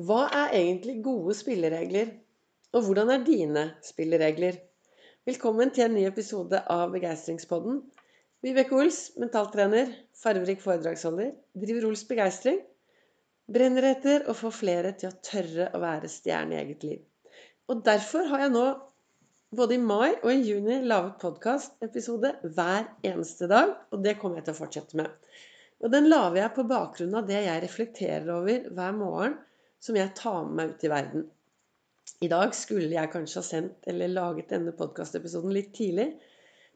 Hva er egentlig gode spilleregler, og hvordan er dine spilleregler? Velkommen til en ny episode av Begeistringspodden. Vibeke Ols, mentaltrener, farverik foredragsholder, driver Ols Begeistring. Brenner etter å få flere til å tørre å være stjerne i eget liv. Og derfor har jeg nå både i mai og i juni laget podkastepisode hver eneste dag. Og det kommer jeg til å fortsette med. Og den lager jeg på bakgrunn av det jeg reflekterer over hver morgen som jeg tar med meg ut i verden. I dag skulle jeg kanskje ha sendt eller laget denne podkastepisoden litt tidlig.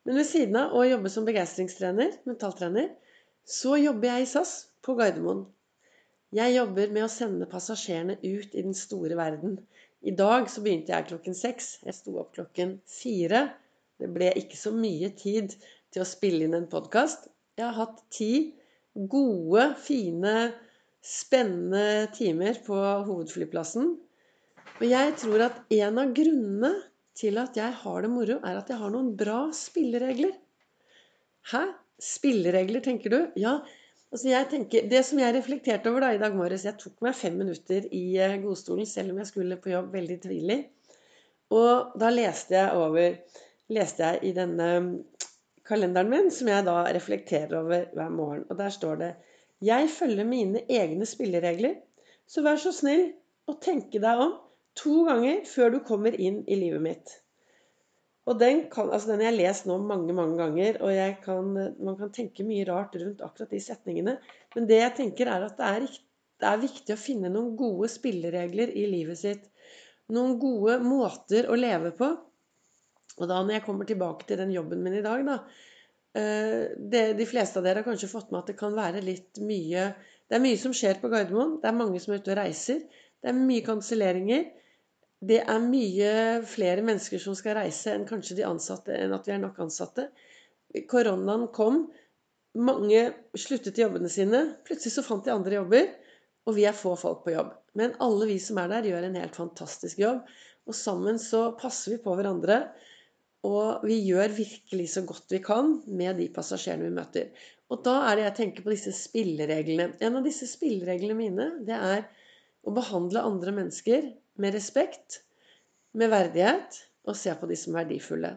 Men ved siden av å jobbe som begeistringstrener, mentaltrener, så jobber jeg i SAS på Gardermoen. Jeg jobber med å sende passasjerene ut i den store verden. I dag så begynte jeg klokken seks. Jeg sto opp klokken fire. Det ble ikke så mye tid til å spille inn en podkast. Jeg har hatt ti gode, fine spennende timer på hovedflyplassen. Og jeg tror at en av grunnene til at jeg har det moro, er at jeg har noen bra spilleregler. Hæ? Spilleregler, tenker du? Ja. Altså jeg tenker, Det som jeg reflekterte over da i dag morges Jeg tok meg fem minutter i eh, godstolen selv om jeg skulle på jobb veldig tidlig. Og da leste jeg over Leste jeg i denne kalenderen min, som jeg da reflekterer over hver morgen. Og der står det jeg følger mine egne spilleregler, så vær så snill å tenke deg om to ganger før du kommer inn i livet mitt. Og den, kan, altså den har jeg lest nå mange mange ganger, og kan, man kan tenke mye rart rundt akkurat de setningene. Men det jeg tenker er at det er, det er viktig å finne noen gode spilleregler i livet sitt. Noen gode måter å leve på. Og da når jeg kommer tilbake til den jobben min i dag, da, det, de fleste av dere har kanskje fått med at det kan være litt mye Det er mye som skjer på Gardermoen. Det er mange som er ute og reiser. Det er mye kanselleringer. Det er mye flere mennesker som skal reise enn kanskje de ansatte, enn at vi er nok ansatte. Koronaen kom. Mange sluttet i jobbene sine. Plutselig så fant de andre jobber. Og vi er få folk på jobb. Men alle vi som er der, gjør en helt fantastisk jobb. Og sammen så passer vi på hverandre. Og vi gjør virkelig så godt vi kan med de passasjerene vi møter. Og da er det jeg tenker på disse spillereglene. En av disse spillereglene mine, det er å behandle andre mennesker med respekt, med verdighet, og se på de som verdifulle.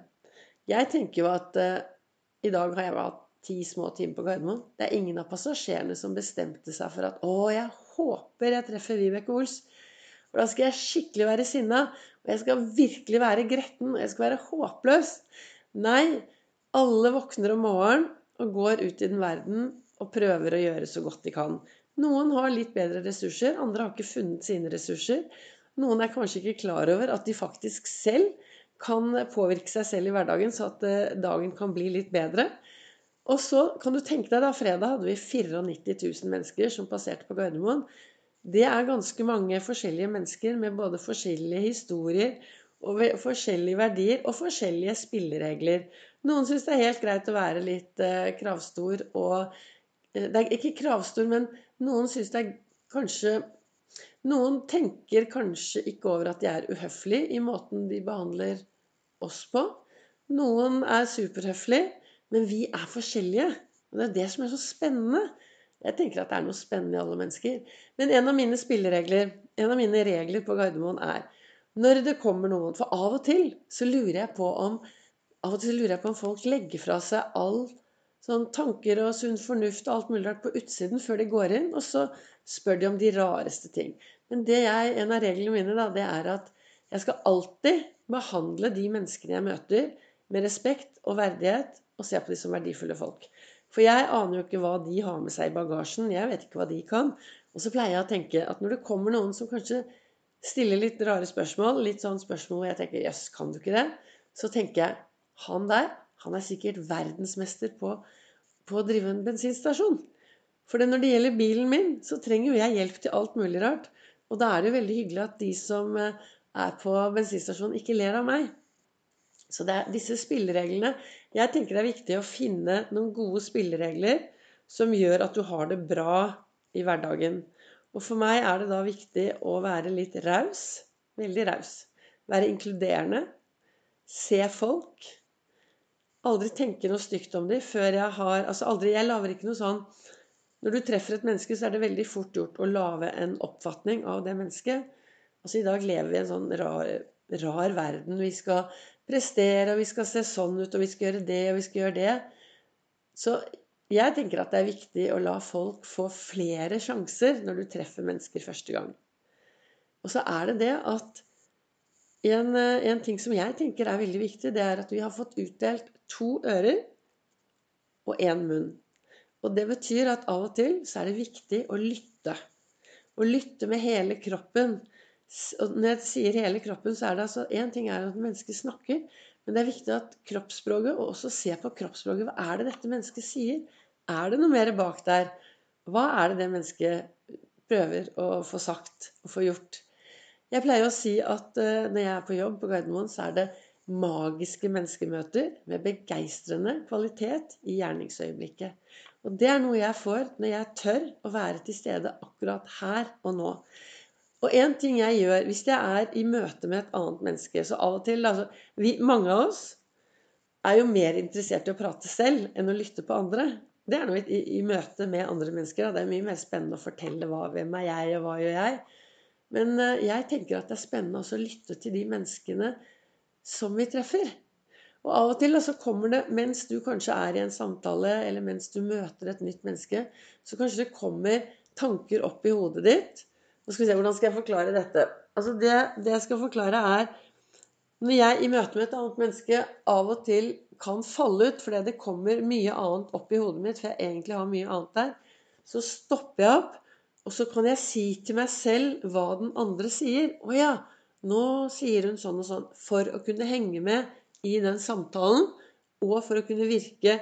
Jeg tenker jo at eh, i dag har jeg hatt ti små timer på Gardermoen. Det er ingen av passasjerene som bestemte seg for at 'Å, jeg håper jeg treffer Vibeke Ols'. For da skal jeg skikkelig være sinna. Og jeg skal virkelig være gretten. Og jeg skal være håpløs. Nei, alle våkner om morgenen og går ut i den verden og prøver å gjøre så godt de kan. Noen har litt bedre ressurser, andre har ikke funnet sine ressurser. Noen er kanskje ikke klar over at de faktisk selv kan påvirke seg selv i hverdagen, så at eh, dagen kan bli litt bedre. Og så kan du tenke deg da, fredag hadde vi 94 000 mennesker som passerte på Gardermoen. Det er ganske mange forskjellige mennesker med både forskjellige historier og forskjellige verdier og forskjellige spilleregler. Noen syns det er helt greit å være litt eh, kravstor og eh, Det er ikke kravstor, men noen syns det er kanskje Noen tenker kanskje ikke over at de er uhøflige i måten de behandler oss på. Noen er superhøflige, men vi er forskjellige. Og det er det som er så spennende. Jeg tenker at det er noe spennende i alle mennesker. Men en av mine spilleregler, en av mine regler på Gardermoen er når det kommer noen For av og til så lurer jeg på om jeg på om folk legger fra seg all sånn tanker og sunn fornuft og alt mulig rart på utsiden før de går inn, og så spør de om de rareste ting. Men jeg, en av reglene mine da, det er at jeg skal alltid behandle de menneskene jeg møter, med respekt og verdighet, og se på de som verdifulle folk. For jeg aner jo ikke hva de har med seg i bagasjen. Jeg vet ikke hva de kan. Og så pleier jeg å tenke at når det kommer noen som kanskje stiller litt rare spørsmål, litt sånn spørsmål hvor jeg tenker 'jøss, kan du ikke det?' Så tenker jeg han der, han er sikkert verdensmester på, på å drive en bensinstasjon. For når det gjelder bilen min, så trenger jo jeg hjelp til alt mulig rart. Og da er det jo veldig hyggelig at de som eh, er på bensinstasjonen, ikke ler av meg. Så det er disse spillereglene Jeg tenker det er viktig å finne noen gode spilleregler som gjør at du har det bra i hverdagen. Og for meg er det da viktig å være litt raus. Veldig raus. Være inkluderende. Se folk. Aldri tenke noe stygt om dem før jeg har Altså aldri Jeg lager ikke noe sånn Når du treffer et menneske, så er det veldig fort gjort å lage en oppfatning av det mennesket. Altså I dag lever vi i en sånn rar, rar verden. Vi skal prestere, og vi skal se sånn ut, og vi skal gjøre det, og vi skal gjøre det. Så jeg tenker at det er viktig å la folk få flere sjanser når du treffer mennesker første gang. Og så er det det at en, en ting som jeg tenker er veldig viktig, det er at vi har fått utdelt to ører og én munn. Og det betyr at av og til så er det viktig å lytte. Å lytte med hele kroppen. Og når jeg sier hele kroppen, så er det altså Én ting er at mennesket snakker, men det er viktig at kroppsspråket, og også se på kroppsspråket. Hva er det dette mennesket sier? Er det noe mer bak der? Hva er det det mennesket prøver å få sagt og få gjort? Jeg pleier å si at uh, når jeg er på jobb på Gardermoen, så er det magiske menneskemøter med begeistrende kvalitet i gjerningsøyeblikket. Og det er noe jeg får når jeg tør å være til stede akkurat her og nå. Og en ting jeg gjør hvis jeg er i møte med et annet menneske Så av og til altså, vi, Mange av oss er jo mer interessert i å prate selv enn å lytte på andre. Det er noe i, i møte med andre mennesker. Da. Det er mye mer spennende å fortelle hva, hvem er jeg, og hva gjør jeg. Men uh, jeg tenker at det er spennende også å lytte til de menneskene som vi treffer. Og av og til så kommer det, mens du kanskje er i en samtale, eller mens du møter et nytt menneske, så kanskje det kommer tanker opp i hodet ditt. Nå skal vi se, Hvordan skal jeg forklare dette? Altså det, det jeg skal forklare, er Når jeg i møte med et annet menneske av og til kan falle ut fordi det kommer mye annet opp i hodet mitt, for jeg egentlig har mye annet der, så stopper jeg opp, og så kan jeg si til meg selv hva den andre sier. Å ja, nå sier hun sånn og sånn. For å kunne henge med i den samtalen, og for å kunne virke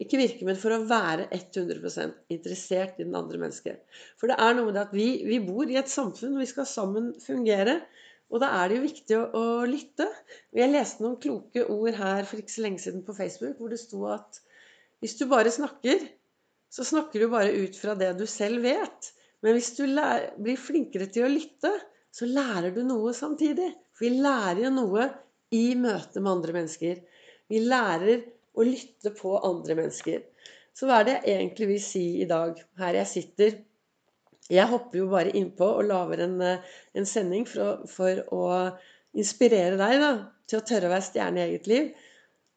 ikke virke, men for å være 100% interessert i den andre mennesket. For det er noe med det at vi, vi bor i et samfunn, og vi skal sammen fungere. Og da er det jo viktig å, å lytte. Jeg leste noen kloke ord her for ikke så lenge siden på Facebook, hvor det sto at hvis du bare snakker, så snakker du bare ut fra det du selv vet. Men hvis du lærer, blir flinkere til å lytte, så lærer du noe samtidig. For vi lærer jo noe i møte med andre mennesker. Vi lærer å lytte på andre mennesker. Så hva er det jeg egentlig vil si i dag, her jeg sitter? Jeg hopper jo bare innpå og lager en, eh, en sending for, for, å inspirere deg da, til å tørre å være stjerne i eget liv.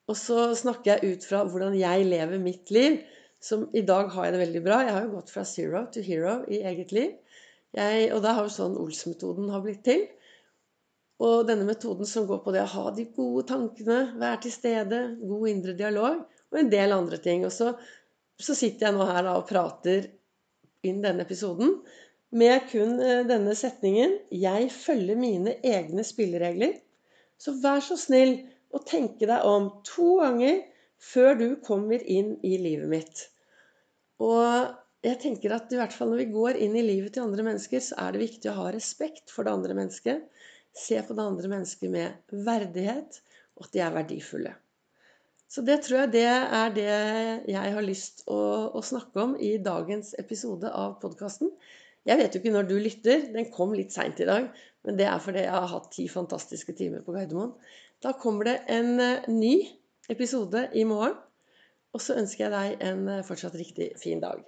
Og så snakker jeg ut fra hvordan jeg lever mitt liv. Som i dag har jeg det veldig bra. Jeg har jo gått fra zero to hero i eget liv. Jeg, og da har jo sånn Ols-metoden har blitt til. Og denne metoden som går på det å ha de gode tankene, være til stede, god indre dialog og en del andre ting. Og så, så sitter jeg nå her da, og prater inn denne episoden med kun eh, denne setningen 'Jeg følger mine egne spilleregler'. Så vær så snill å tenke deg om to ganger før du kommer inn i livet mitt. Og jeg tenker at i hvert fall når vi går inn i livet til andre mennesker, så er det viktig å ha respekt for det andre mennesket se på det andre mennesket med verdighet, og at de er verdifulle. Så det tror jeg det er det jeg har lyst å, å snakke om i dagens episode av podkasten. Jeg vet jo ikke når du lytter. Den kom litt seint i dag. Men det er fordi jeg har hatt ti fantastiske timer på Gardermoen. Da kommer det en eh, ny episode i morgen. Og så ønsker jeg deg en eh, fortsatt riktig fin dag.